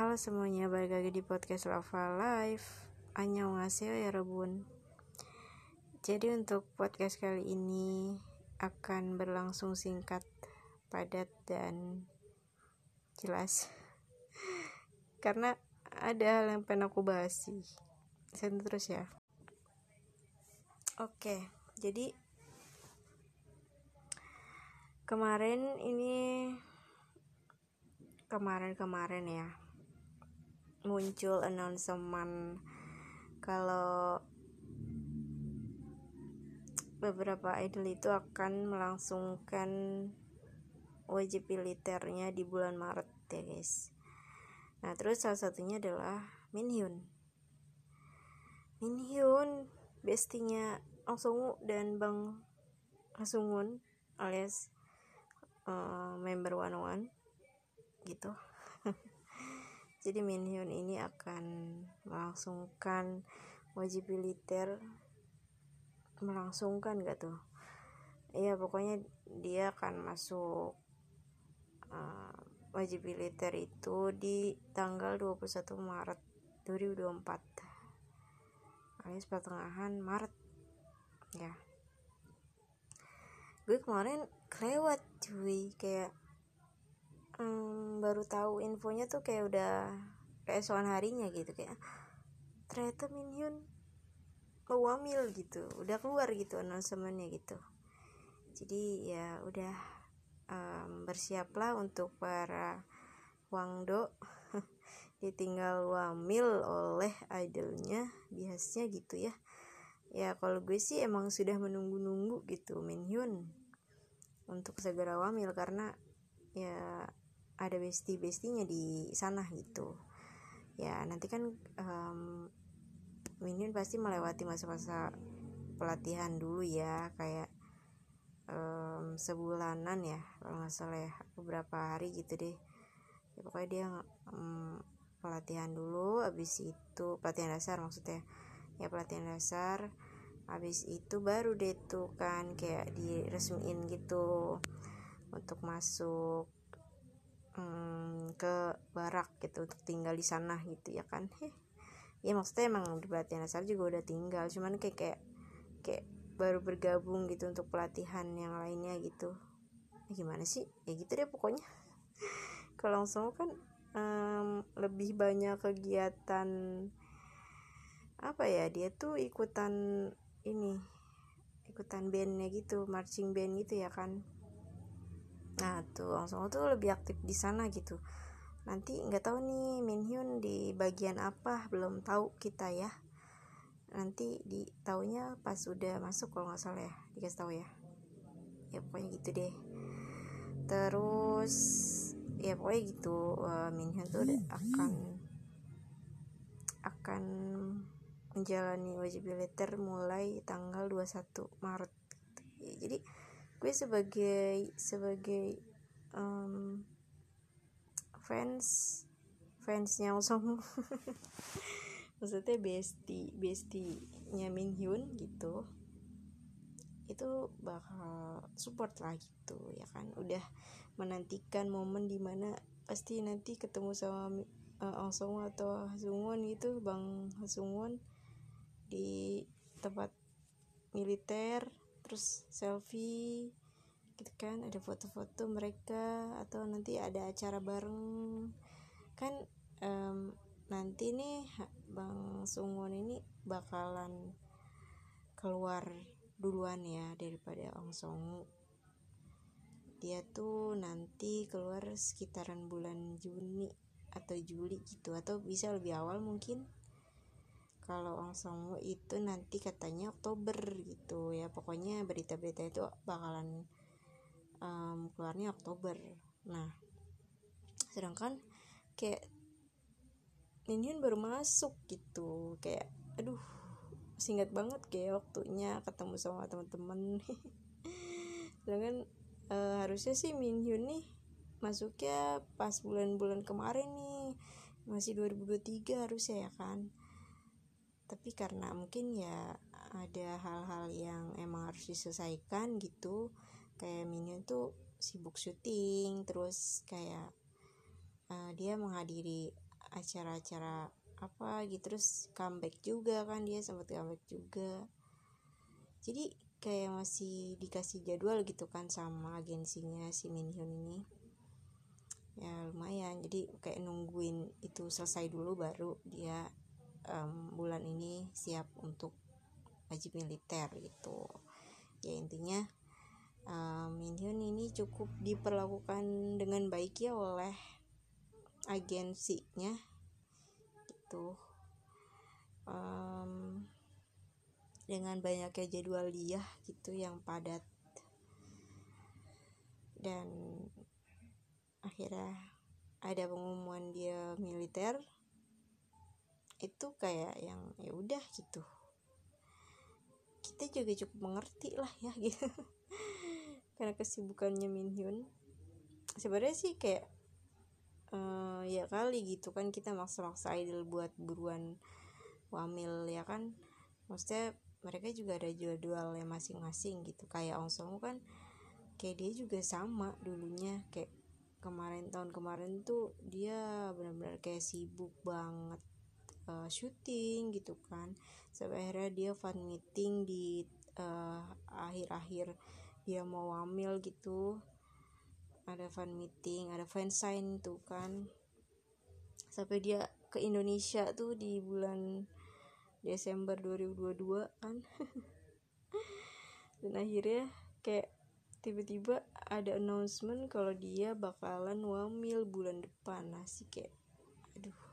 Halo semuanya, balik lagi di podcast Lava Life. Annyeonghaseyo ya Rebun Jadi untuk podcast kali ini akan berlangsung singkat, padat, dan jelas. Karena ada hal yang pengen aku bahas sih. Saya terus ya. Oke, jadi kemarin ini kemarin-kemarin ya muncul announcement kalau beberapa idol itu akan melangsungkan wajib militernya di bulan Maret ya guys. Nah terus salah satunya adalah Min Hyun. Min Hyun bestinya Ong Sung dan Bang Hasungun alias uh, member One One gitu jadi Minhyun ini akan melangsungkan wajib militer. Melangsungkan gak tuh? Iya pokoknya dia akan masuk uh, wajib militer itu di tanggal 21 Maret 2024 alias pertengahan Maret. Ya. Gue kemarin kelewat cuy. Kayak hmm, baru tahu infonya tuh kayak udah keesokan harinya gitu kayak ternyata Minhyun mau wamil gitu. Udah keluar gitu announcementnya gitu. Jadi ya udah um, bersiaplah untuk para Wangdo. Ditinggal wamil oleh idolnya biasanya gitu ya. Ya kalau gue sih emang sudah menunggu-nunggu gitu Minhyun untuk segera wamil karena ya ada besti bestinya di sana gitu. Ya nanti kan um, Minion pasti melewati masa-masa pelatihan dulu ya kayak um, sebulanan ya kalau nggak salah ya beberapa hari gitu deh. Ya, pokoknya dia um, pelatihan dulu habis itu pelatihan dasar maksudnya. Ya pelatihan dasar habis itu baru deh tuh kan kayak diresmiin gitu untuk masuk hmm, ke barak gitu untuk tinggal di sana gitu ya kan? Heh. ya maksudnya emang di pelatihan juga udah tinggal cuman kayak kayak kayak baru bergabung gitu untuk pelatihan yang lainnya gitu. Ya, gimana sih? Ya gitu deh pokoknya. Kalau langsung kan um, lebih banyak kegiatan apa ya dia tuh ikutan ini ikutan bandnya gitu marching band gitu ya kan nah tuh langsung tuh lebih aktif di sana gitu. Nanti nggak tahu nih Minhyun di bagian apa belum tahu kita ya. Nanti di taunya pas udah masuk kalau nggak salah ya dikasih tahu ya. Ya pokoknya gitu deh. Terus ya pokoknya gitu uh, Minhyun tuh udah akan akan menjalani wajib militer mulai tanggal 21 Maret. Jadi gue sebagai sebagai um, fans fansnya Song maksudnya besti bestinya Min Hyun gitu itu bakal support lah gitu ya kan? Udah menantikan momen di mana pasti nanti ketemu sama uh, Ong Song atau Hasungwon gitu Bang Hasungwon di tempat militer terus selfie gitu kan ada foto-foto mereka atau nanti ada acara bareng. Kan um, nanti nih Bang Sungwon ini bakalan keluar duluan ya daripada Ong Song dia tuh nanti keluar sekitaran bulan Juni atau Juli gitu atau bisa lebih awal mungkin kalau Ong Song itu nanti katanya Oktober gitu ya. Pokoknya berita-berita itu bakalan um, keluarnya Oktober. Nah sedangkan kayak Minion baru masuk gitu. Kayak aduh singkat banget kayak waktunya ketemu sama teman-teman. Sedangkan uh, harusnya sih Minhyun nih masuknya pas bulan-bulan kemarin nih. Masih 2023 harusnya ya kan tapi karena mungkin ya ada hal-hal yang emang harus diselesaikan gitu kayak Minion tuh sibuk syuting terus kayak uh, dia menghadiri acara-acara apa gitu terus comeback juga kan dia sempat comeback juga. Jadi kayak masih dikasih jadwal gitu kan sama agensinya si Min Hyun ini. Ya lumayan jadi kayak nungguin itu selesai dulu baru dia um, bulan ini siap untuk wajib militer gitu. Ya intinya um, Min Hyun ini cukup diperlakukan dengan baik ya oleh agensinya gitu. Um, dengan banyaknya jadwal dia gitu yang padat. Dan akhirnya ada pengumuman dia militer itu kayak yang ya udah gitu. Kita juga cukup mengerti lah ya gitu. Karena kesibukannya Min Hyun. Sebenarnya sih kayak uh, ya kali gitu kan kita maksa-maksa idol buat buruan wamil ya kan. Maksudnya mereka juga ada jadwalnya masing-masing gitu. Kayak Ong kan kayak dia juga sama dulunya. Kayak kemarin tahun kemarin tuh dia benar-benar kayak sibuk banget uh, syuting gitu kan. Sampai akhirnya dia fan meeting di uh, akhir-akhir dia mau wamil gitu. Ada fan meeting ada fan sign tuh kan. Sampai dia ke Indonesia tuh di bulan Desember 2022 kan. Dan akhirnya kayak tiba-tiba ada announcement kalau dia bakalan wamil bulan depan. Nah sih kayak aduh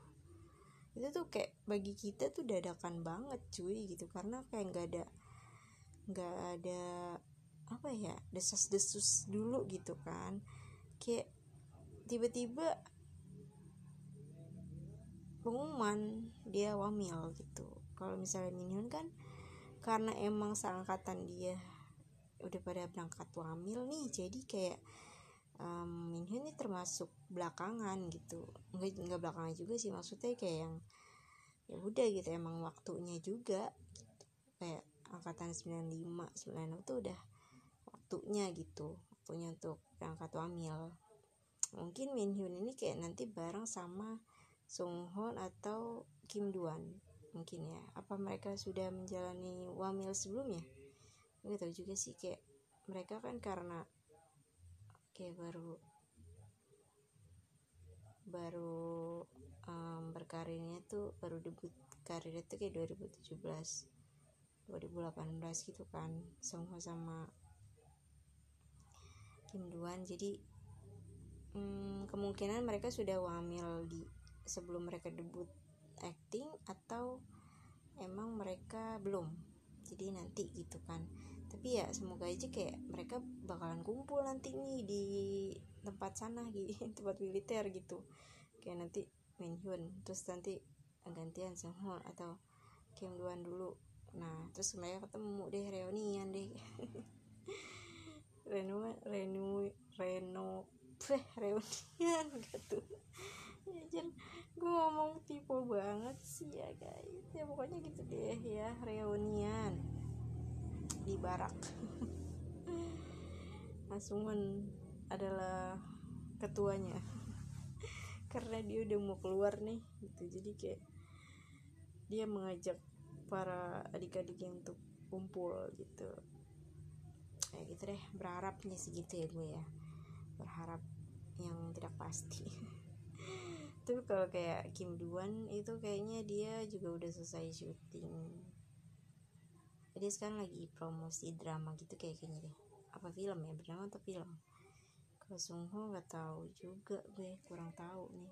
itu tuh kayak bagi kita tuh dadakan banget cuy gitu. Karena kayak nggak ada nggak ada apa ya desas-desus dulu gitu kan. Kayak tiba-tiba pengumuman dia wamil gitu. Kalau misalnya Minhyun kan karena emang seangkatan dia udah pada berangkat wamil nih jadi kayak um, Minhyun ini termasuk belakangan gitu. Nggak nggak belakangan juga sih maksudnya kayak yang ya udah gitu emang waktunya juga gitu. kayak angkatan 95 96 tuh udah waktunya gitu waktunya untuk berangkat wamil. Mungkin Min Hyun ini kayak nanti bareng sama Sung Hoon atau Kim Duan mungkin ya. Apa mereka sudah menjalani wamil sebelumnya? Nggak tahu juga sih kayak mereka kan karena kayak baru baru um, berkarirnya tuh baru debut karirnya tuh kayak 2017 2018 gitu kan sama sama Kim Duan jadi hmm, kemungkinan mereka sudah wamil di sebelum mereka debut acting atau emang mereka belum. Jadi nanti gitu kan tapi ya semoga aja kayak mereka bakalan kumpul nanti nih di tempat sana di tempat militer gitu. Kayak nanti Hyun terus nanti gantian semua atau Kim Duan dulu. Nah terus mereka ketemu deh reunian deh. Reno Reno Reno eh reunian gitu. Ya gue ngomong tipe banget sih ya guys. Ya pokoknya gitu deh ya reunian di barak. Asuman adalah ketuanya. Karena dia udah mau keluar nih gitu. Jadi kayak dia mengajak para adik-adiknya untuk kumpul gitu. Kayak gitu deh berharapnya segitu ya gue ya. Berharap yang tidak pasti. Tapi kalau kayak Kim Duan itu kayaknya dia juga udah selesai syuting jadi sekarang lagi promosi drama gitu kayak kayaknya deh. Apa film ya? Drama atau film? Kalau Sung Ho nggak tahu juga gue kurang tahu nih.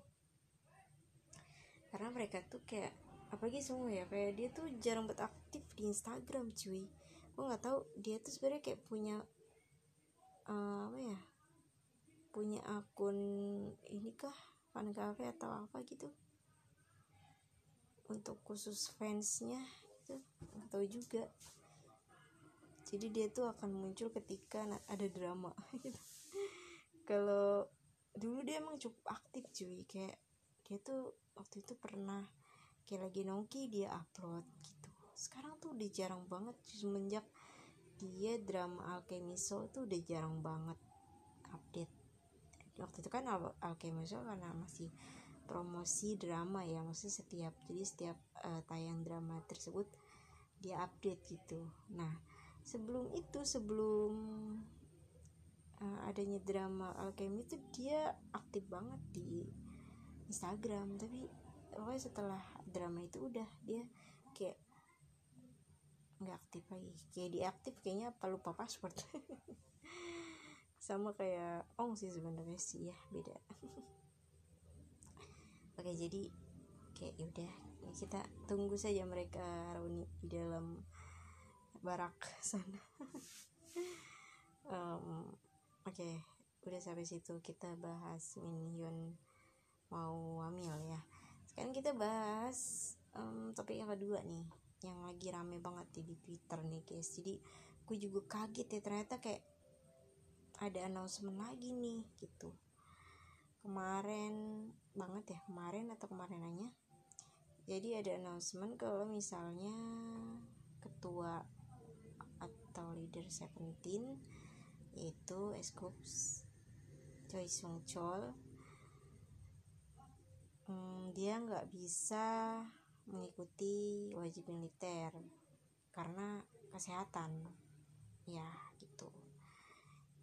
Karena mereka tuh kayak apalagi semua ya kayak dia tuh jarang beraktif di Instagram cuy. Gue nggak tahu dia tuh sebenarnya kayak punya uh, apa ya? Punya akun ini kah fan cafe atau apa gitu? Untuk khusus fansnya itu nggak tahu juga jadi dia tuh akan muncul ketika ada drama gitu. Kalau dulu dia emang cukup aktif cuy. Kayak dia tuh waktu itu pernah kayak lagi nongki dia upload gitu. Sekarang tuh udah jarang banget semenjak dia drama Alchemiso tuh udah jarang banget update. Waktu itu kan Al Alchemiso karena masih promosi drama ya maksudnya setiap jadi setiap uh, tayang drama tersebut dia update gitu. Nah sebelum itu sebelum uh, adanya drama alchemy itu dia aktif banget di Instagram. Tapi pokoknya setelah drama itu udah dia kayak nggak aktif lagi. Kayak diaktif kayaknya apa lupa password. Sama kayak Ong sih sebenarnya sih ya beda. Oke jadi kayak yaudah kita tunggu saja mereka reuni di dalam barak sana. Um, oke okay, udah sampai situ kita bahas Min mau hamil ya. Sekarang kita bahas um, topik yang kedua nih yang lagi rame banget di Twitter nih guys. Jadi gue juga kaget ya ternyata kayak ada announcement lagi nih gitu. Kemarin banget ya kemarin atau kemarin nanya jadi ada announcement kalau misalnya ketua atau leader Seventeen yaitu Escoops Choi Sung Chol. Hmm, dia nggak bisa mengikuti wajib militer karena kesehatan. Ya gitu.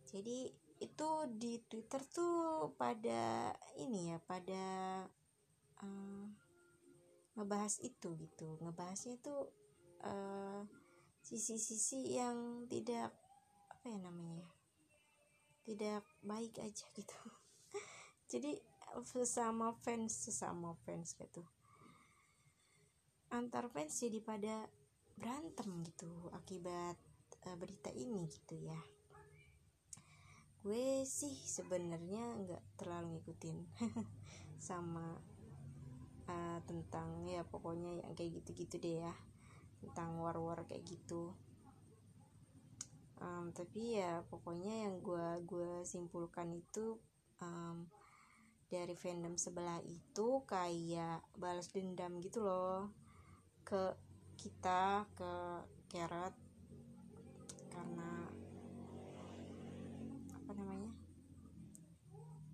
Jadi itu di Twitter tuh pada ini ya pada uh, ngebahas itu gitu. Ngebahasnya itu uh, sisi-sisi yang tidak apa ya namanya tidak baik aja gitu. Jadi sesama fans sesama fans gitu. Antar fans jadi pada berantem gitu akibat uh, berita ini gitu ya. Gue sih sebenarnya nggak terlalu ngikutin sama uh, tentang ya pokoknya yang kayak gitu-gitu deh ya tentang war-war kayak gitu. Um, tapi ya pokoknya yang gue gue simpulkan itu um, dari fandom sebelah itu kayak balas dendam gitu loh ke kita ke Carrot karena apa namanya?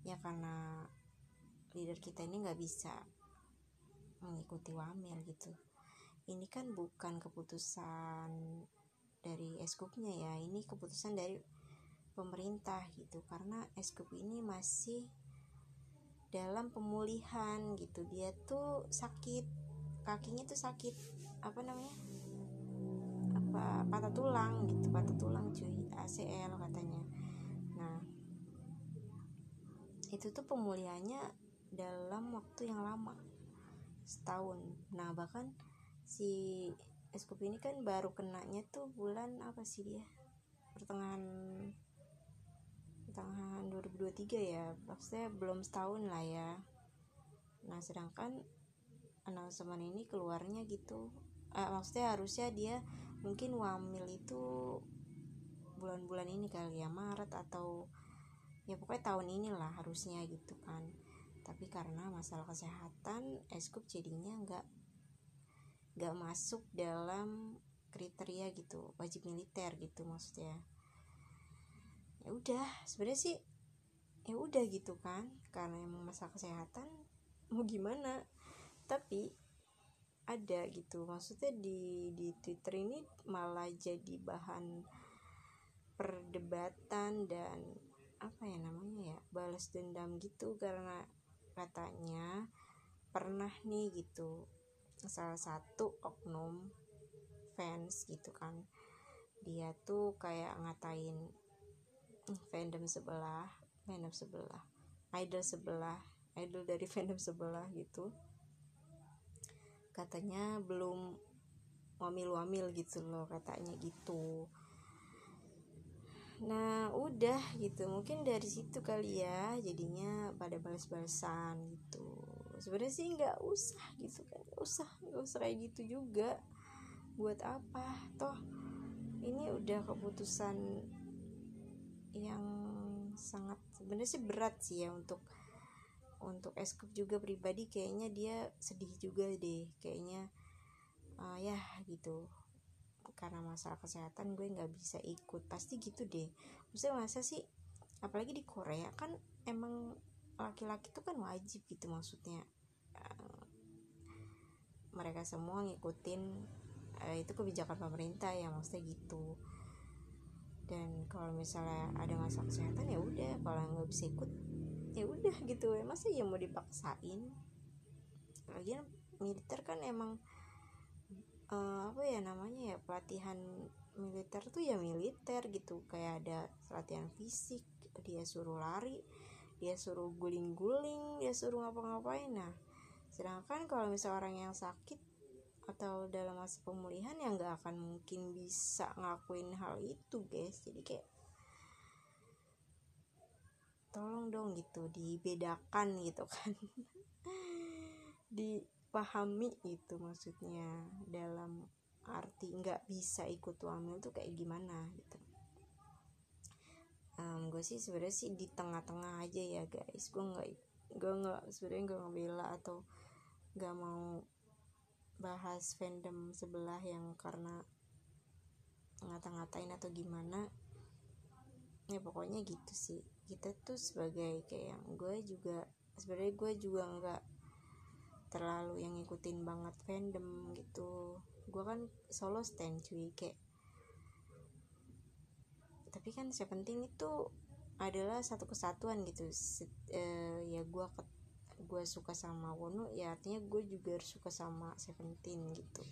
Ya karena leader kita ini nggak bisa mengikuti wamil gitu ini kan bukan keputusan dari eskupnya ya ini keputusan dari pemerintah gitu. Karena eskup ini masih dalam pemulihan gitu. Dia tuh sakit kakinya tuh sakit apa namanya? Apa patah tulang gitu patah tulang cuy ACL katanya. Nah itu tuh pemulihannya dalam waktu yang lama setahun. Nah bahkan si Eskup ini kan baru kenanya tuh bulan apa sih dia? Pertengahan pertengahan 2023 ya. Maksudnya belum setahun lah ya. Nah sedangkan announcement ini keluarnya gitu. Uh, maksudnya harusnya dia mungkin wamil itu bulan-bulan ini kali ya Maret atau ya pokoknya tahun inilah harusnya gitu kan. Tapi karena masalah kesehatan eskup jadinya nggak nggak masuk dalam kriteria gitu wajib militer gitu maksudnya. Ya udah sebenarnya sih ya udah gitu kan karena emang masalah kesehatan mau gimana? Tapi ada gitu maksudnya di di Twitter ini malah jadi bahan perdebatan dan apa ya namanya ya balas dendam gitu karena katanya pernah nih gitu salah satu oknum fans gitu kan. Dia tuh kayak ngatain fandom sebelah fandom sebelah idol sebelah idol dari fandom sebelah gitu. Katanya belum wamil-wamil gitu loh katanya gitu. Nah udah gitu mungkin dari situ kali ya jadinya pada balas-balasan gitu sebenarnya sih nggak usah gitu kan. Nggak usah nggak usah kayak gitu juga. Buat apa? Toh ini udah keputusan yang sangat sebenarnya sih berat sih ya untuk untuk Eskup juga pribadi. Kayaknya dia sedih juga deh. Kayaknya uh, ya gitu. Karena masalah kesehatan gue nggak bisa ikut. Pasti gitu deh. Maksudnya masa sih apalagi di Korea kan emang laki-laki tuh kan wajib gitu maksudnya. Mereka semua ngikutin uh, itu kebijakan pemerintah ya maksudnya gitu. Dan kalau misalnya ada masalah kesehatan ya udah kalau nggak bisa ikut ya udah gitu. Ya masa ya mau dipaksain? Lagian militer kan emang uh, apa ya namanya ya pelatihan militer tuh ya militer gitu. Kayak ada latihan fisik dia suruh lari dia suruh guling-guling dia suruh ngapa-ngapain. Nah sedangkan kalau misalnya orang yang sakit atau dalam masa pemulihan ya nggak akan mungkin bisa ngakuin hal itu guys. Jadi kayak tolong dong gitu dibedakan gitu kan. Dipahami itu maksudnya dalam arti nggak bisa ikut wamil tuh kayak gimana gitu um, gue sih sebenarnya sih di tengah-tengah aja ya guys. Gue nggak gue nggak sebenarnya nggak ngebela atau nggak mau bahas fandom sebelah yang karena ngata-ngatain atau gimana. Ya pokoknya gitu sih. Kita tuh sebagai kayak yang gue juga sebenarnya gue juga nggak terlalu yang ngikutin banget fandom gitu. Gue kan solo stand cuy. Kayak tapi kan penting itu adalah satu kesatuan gitu. Set, uh, ya gue gue suka sama Wono ya artinya gue juga harus suka sama Seventeen gitu.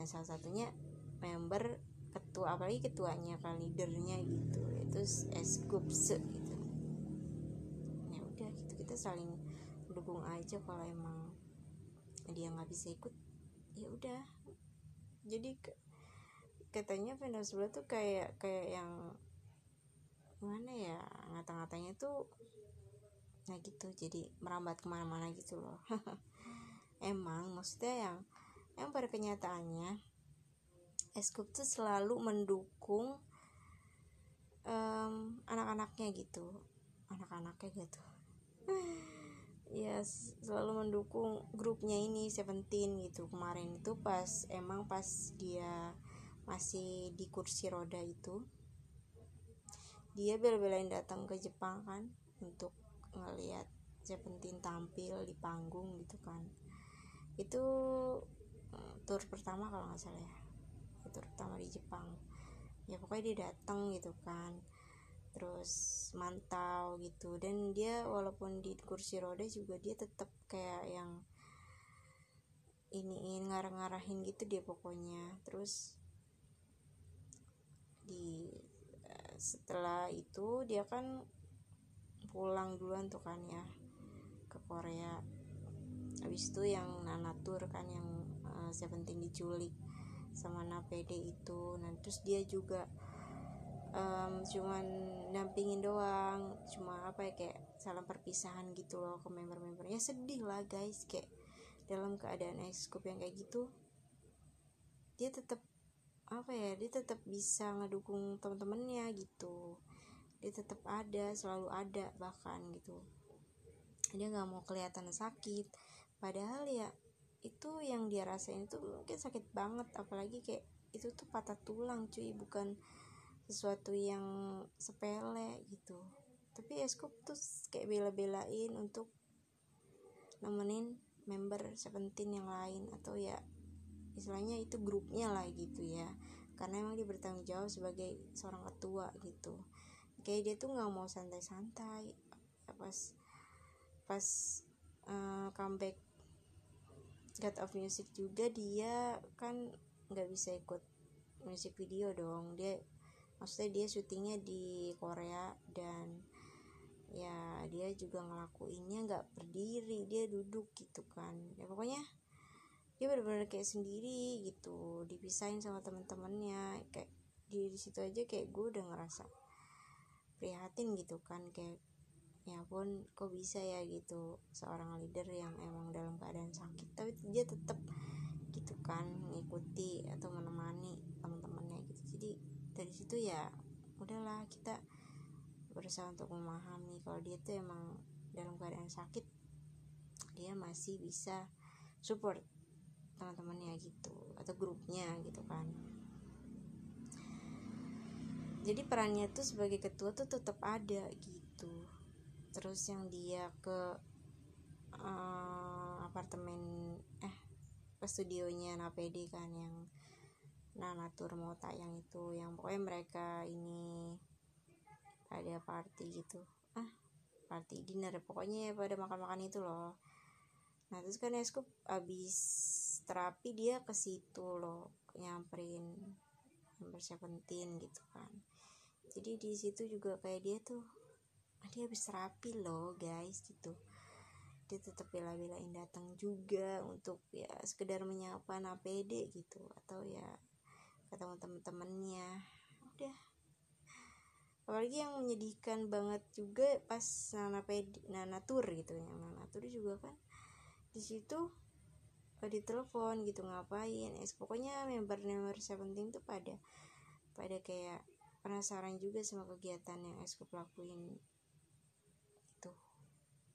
Nah salah satunya member ketua apalagi ketuanya kan leadernya gitu. Itu Eskups gitu. Ya udah gitu kita saling dukung aja kalau emang dia nggak bisa ikut ya udah. Jadi katanya fandom sebelah tuh kayak kayak yang mana ya ngata-ngatanya tuh nah gitu jadi merambat ke mana-mana gitu loh. Emang maksudnya yang yang pada kenyataannya Eskup tuh selalu mendukung um, anak-anaknya gitu anak-anaknya gitu. Ya selalu mendukung grupnya ini Seventeen gitu. Kemarin itu pas emang pas dia masih di kursi roda itu dia bela-belain datang ke Jepang kan untuk ngeliat Seventeen tampil di panggung gitu kan. Itu uh, tour pertama kalau nggak salah ya. Tour pertama di Jepang. Ya pokoknya dia datang gitu kan terus mantau gitu. Dan dia walaupun di kursi roda juga dia tetap kayak yang ini ngarah-ngarahin gitu dia pokoknya. Terus di eh, setelah itu dia kan pulang duluan tuh kan ya ke Korea. Habis itu yang Nanatur kan yang uh, Seventeen diculik sama Napede itu. Nah terus dia juga um, cuman nampingin doang cuma apa ya kayak salam perpisahan gitu loh ke member-membernya sedih lah guys kayak dalam keadaan eskup yang kayak gitu dia tetap apa ya dia tetap bisa ngedukung teman-temannya gitu. Dia tetap ada selalu ada bahkan gitu. Dia nggak mau kelihatan sakit. Padahal ya itu yang dia rasain itu mungkin sakit banget. Apalagi kayak itu tuh patah tulang cuy. Bukan sesuatu yang sepele gitu. Tapi Eskup tuh kayak bela-belain untuk nemenin member Seventeen yang lain. Atau ya istilahnya itu grupnya lah gitu ya. Karena emang dia bertanggung jawab sebagai seorang ketua gitu. Kayak dia tuh nggak mau santai-santai. Pas pas uh, comeback God of Music juga dia kan nggak bisa ikut musik video dong. Dia maksudnya dia syutingnya di Korea dan ya dia juga ngelakuinnya nggak berdiri dia duduk gitu kan. Ya pokoknya dia benar-benar kayak sendiri gitu dipisahin sama teman-temannya kayak di, di situ aja kayak gue udah ngerasa prihatin gitu kan kayak ya pun kok bisa ya gitu seorang leader yang emang dalam keadaan sakit. Tapi dia tetap gitu kan ngikuti atau menemani teman-temannya gitu. Jadi dari situ ya udahlah kita berusaha untuk memahami kalau dia tuh emang dalam keadaan sakit dia masih bisa support teman-temannya gitu atau grupnya gitu kan. Jadi perannya tuh sebagai ketua tuh tetap ada gitu. Terus yang dia ke uh, apartemen eh ke studionya Napd kan yang Nanatur mau tayang itu yang pokoknya mereka ini ada party gitu. Ah party dinner pokoknya pada makan-makan itu loh. Nah terus kan Eskup abis terapi dia ke situ loh nyamperin number seventeen gitu kan. Jadi di situ juga kayak dia tuh dia habis terapi loh guys gitu. Dia tetap bela-belain datang juga untuk ya sekedar menyapa APD gitu. Atau ya ketemu temen-temennya. Udah. Apalagi yang menyedihkan banget juga pas Nana Pedi, Nana Tur gitu ya. Nana Tur juga kan di situ di telepon gitu ngapain? Es pokoknya member-member Seventeen tuh pada pada kayak penasaran juga sama kegiatan yang es lakuin.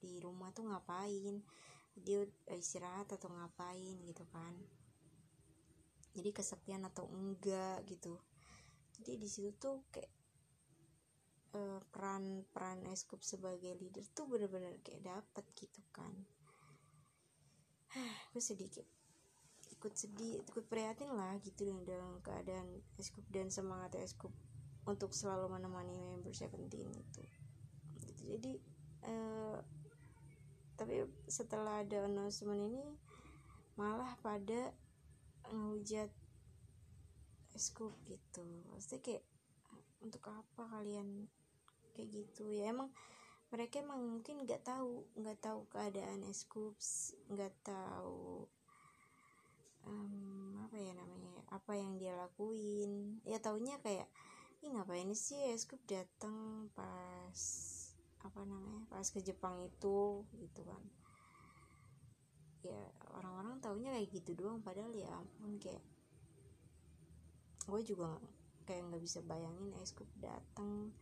Di rumah tuh ngapain? Dia istirahat atau ngapain gitu kan? Jadi kesepian atau enggak gitu. Jadi di situ tuh kayak uh, peran peran eskup sebagai leader tuh bener-bener kayak dapet gitu kan gue sedikit ikut sedih ikut prihatin lah gitu dalam keadaan eskup dan semangat eskup untuk selalu menemani member Seventeen itu. Jadi uh, tapi setelah ada announcement ini malah pada ngehujat scoop gitu. Pasti kayak untuk apa kalian? Kayak gitu. Ya emang mereka emang mungkin nggak tahu nggak tahu keadaan Scoops nggak tahu um, apa ya namanya apa yang dia lakuin. Ya taunya kayak ini ngapain sih Scoop datang pas apa namanya pas ke Jepang itu gitu kan. Ya orang-orang taunya kayak gitu doang padahal ya ampun kayak gue juga kayak nggak bisa bayangin Eskup datang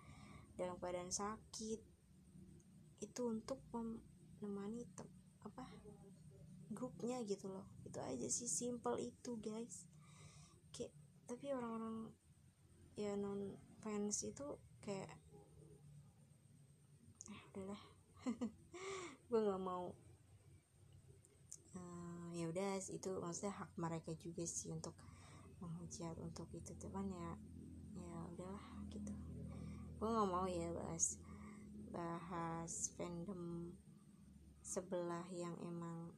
dalam keadaan sakit itu untuk menemani apa grupnya gitu loh. Itu aja sih simple itu guys. Kayak tapi orang-orang ya non fans itu kayak udahlah. Gue nggak mau. Uh, ya udah itu maksudnya hak mereka juga sih untuk menghujat untuk itu. Teman ya ya udahlah gitu. Gue nggak mau ya bahas bahas fandom sebelah yang emang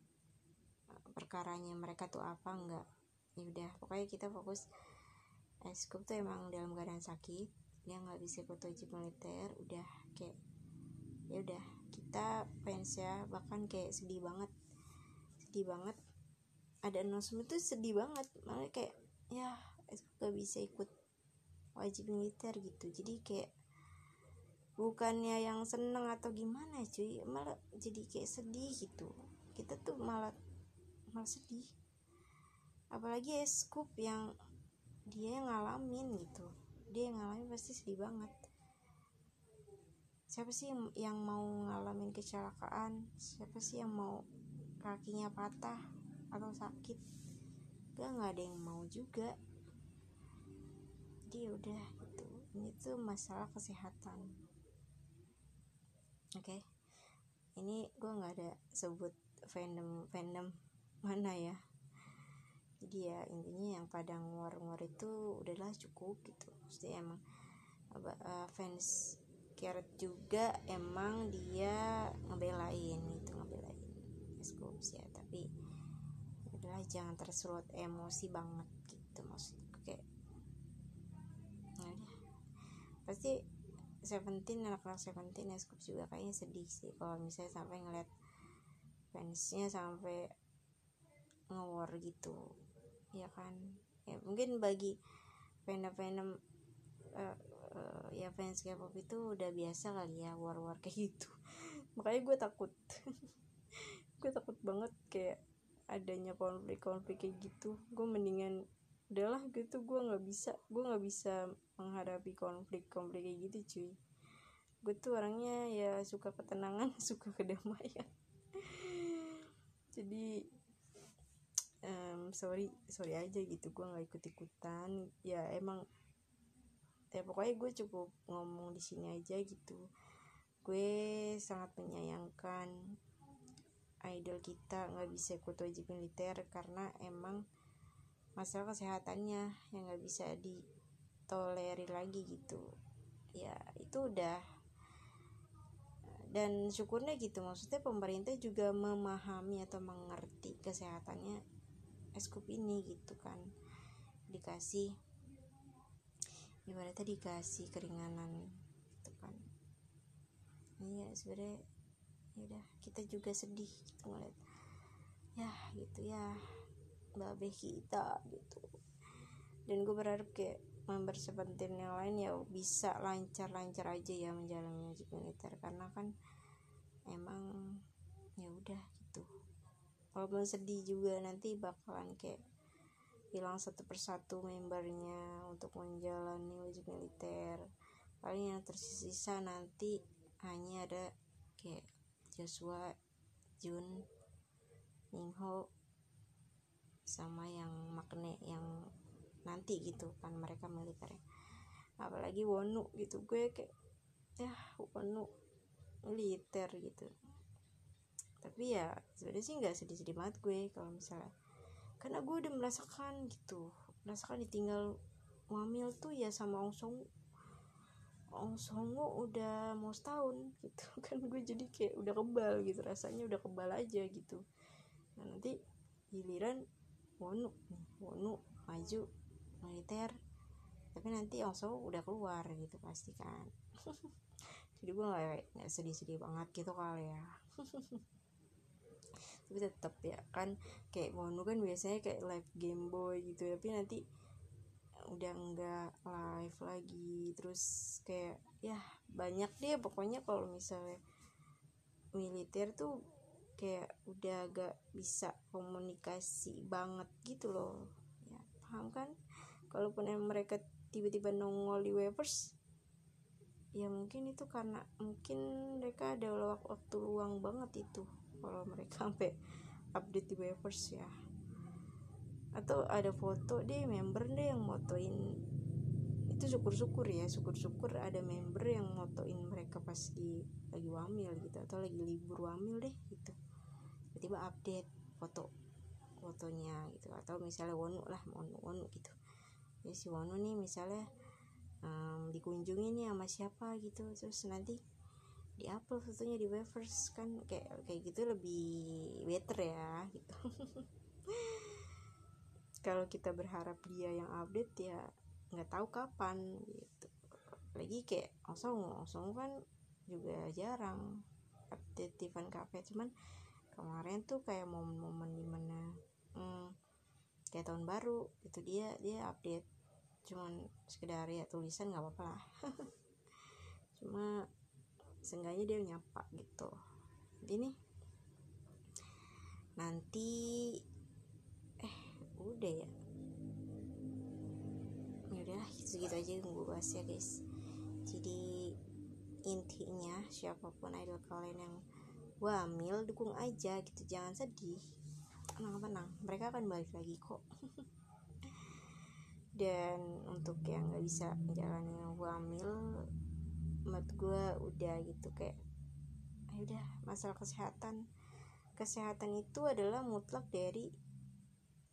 perkaranya mereka tuh apa enggak ya udah. Pokoknya kita fokus Eskup tuh emang dalam keadaan sakit dia nggak bisa ikut uji militer udah kayak ya udah. Kita fans ya bahkan kayak sedih banget sedih banget. Ada announcement tuh sedih banget malah kayak ya gak bisa ikut wajib militer gitu. Jadi kayak bukannya yang seneng atau gimana cuy. Malah jadi kayak sedih gitu. Kita tuh malah malah sedih. Apalagi ya scoop yang dia yang ngalamin gitu. Dia yang ngalamin pasti sedih banget. Siapa sih yang mau ngalamin kecelakaan? Siapa sih yang mau kakinya patah atau sakit? Gak nggak ada yang mau juga. Jadi ya udah gitu. Ini tuh masalah kesehatan oke. Okay. ini gue nggak ada sebut fandom fandom mana ya. Jadi ya intinya yang pada ngor-ngor itu udahlah cukup gitu. Maksudnya emang uh, fans Carrot juga emang dia ngebelain itu ngebelain Scoops ya. Tapi adalah jangan tersulut emosi banget gitu maksudku kayak nah, pasti Seventeen anak-anak Seventeen ya Scoops juga kayaknya sedih sih kalau misalnya sampai ngeliat fansnya sampai ngewar gitu. Ya kan? Ya mungkin bagi fandom-fandom uh, uh, ya fans K-pop itu udah biasa kali ya war-war kayak gitu. Makanya gue takut. Gue takut banget kayak adanya konflik-konflik kayak gitu. Gue mendingan udahlah gitu. Gue nggak bisa gue nggak bisa menghadapi konflik-konflik kayak gitu cuy. Gue tuh orangnya ya suka ketenangan suka kedamaian. Jadi um, sorry sorry aja gitu. Gue nggak ikut ikutan ya emang ya pokoknya gue cukup ngomong di sini aja gitu. Gue sangat menyayangkan idol kita nggak bisa ikut wajib militer karena emang masalah kesehatannya yang nggak bisa ditolerir lagi gitu. Ya itu udah. Dan syukurnya gitu maksudnya pemerintah juga memahami atau mengerti kesehatannya eskup ini gitu kan. Dikasih ibaratnya dikasih keringanan gitu kan. Iya sebenarnya ya udah kita juga sedih gitu ngeliat. Ya gitu ya babe kita gitu. Dan gue berharap kayak member seventeen yang lain ya bisa lancar-lancar aja ya menjalani wajib militer. Karena kan emang ya udah gitu. Walaupun sedih juga nanti bakalan kayak hilang satu persatu membernya untuk menjalani wajib militer. Paling yang tersisa nanti hanya ada kayak Joshua Jun Ningho sama yang Magne yang nanti gitu kan mereka militer apalagi Wonu gitu gue kayak ya Wonu militer gitu. Tapi ya sebenarnya sih nggak sedih-sedih banget gue kalau misalnya karena gue udah merasakan gitu merasakan ditinggal wamil tuh ya sama Ong Song Ong Songo udah mau setahun gitu kan gue jadi kayak udah kebal gitu rasanya udah kebal aja gitu. Nah nanti giliran Wonu Wonu maju militer. Tapi nanti also udah keluar gitu pasti kan. Jadi gue nggak sedih-sedih banget gitu kali ya. Tapi tetap ya kan kayak Wonu kan biasanya kayak live game boy gitu. Tapi nanti udah enggak live lagi. Terus kayak ya banyak deh pokoknya kalau misalnya militer tuh kayak udah agak bisa komunikasi banget gitu loh. Ya paham kan? Kalaupun emang mereka tiba-tiba nongol di waivers ya mungkin itu karena mungkin mereka ada waktu luang banget itu kalau mereka sampai update di waivers ya. Atau ada foto deh member deh yang motoin. Itu syukur-syukur ya syukur-syukur ada member yang motoin mereka pas di lagi wamil gitu atau lagi libur wamil deh gitu tiba-tiba update foto fotonya gitu. Atau misalnya wonu lah wonu wonu gitu. Ya si Wano nih misalnya um, dikunjungi nih sama siapa gitu. Terus nanti di upload fotonya di waivers kan kayak kayak gitu lebih better ya gitu. Kalau kita berharap dia yang update ya nggak tahu kapan gitu. Lagi kayak osong osong kan juga jarang update event cafe. Cuman kemarin tuh kayak momen-momen di mana hmm, kayak tahun baru itu dia dia update. Cuman sekedar ya tulisan nggak apa-apa lah. Cuma seenggaknya dia nyapa gitu. Jadi nanti eh udah ya. Yaudah segitu aja yang gue bahas ya guys. Jadi intinya siapa pun idol kalian yang wamil dukung aja gitu. Jangan sedih. Tenang-tenang mereka akan balik lagi kok. Dan untuk yang nggak bisa menjalani wamil menurut gue udah gitu kayak ya udah masalah kesehatan. Kesehatan itu adalah mutlak dari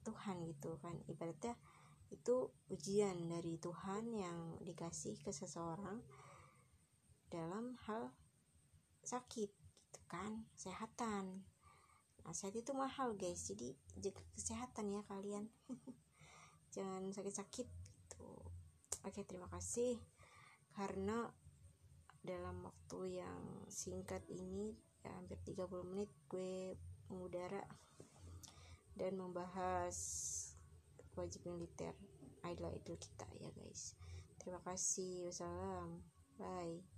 Tuhan gitu kan. Ibaratnya itu ujian dari Tuhan yang dikasih ke seseorang dalam hal sakit gitu kan kesehatan. Sehat itu mahal guys. Jadi jaga kesehatan ya kalian. Jangan sakit-sakit gitu. Oke terima kasih. Karena dalam waktu yang singkat ini ya hampir 30 menit gue mengudara dan membahas wajib militer idol-idol kita ya guys. Terima kasih. Wassalam. Bye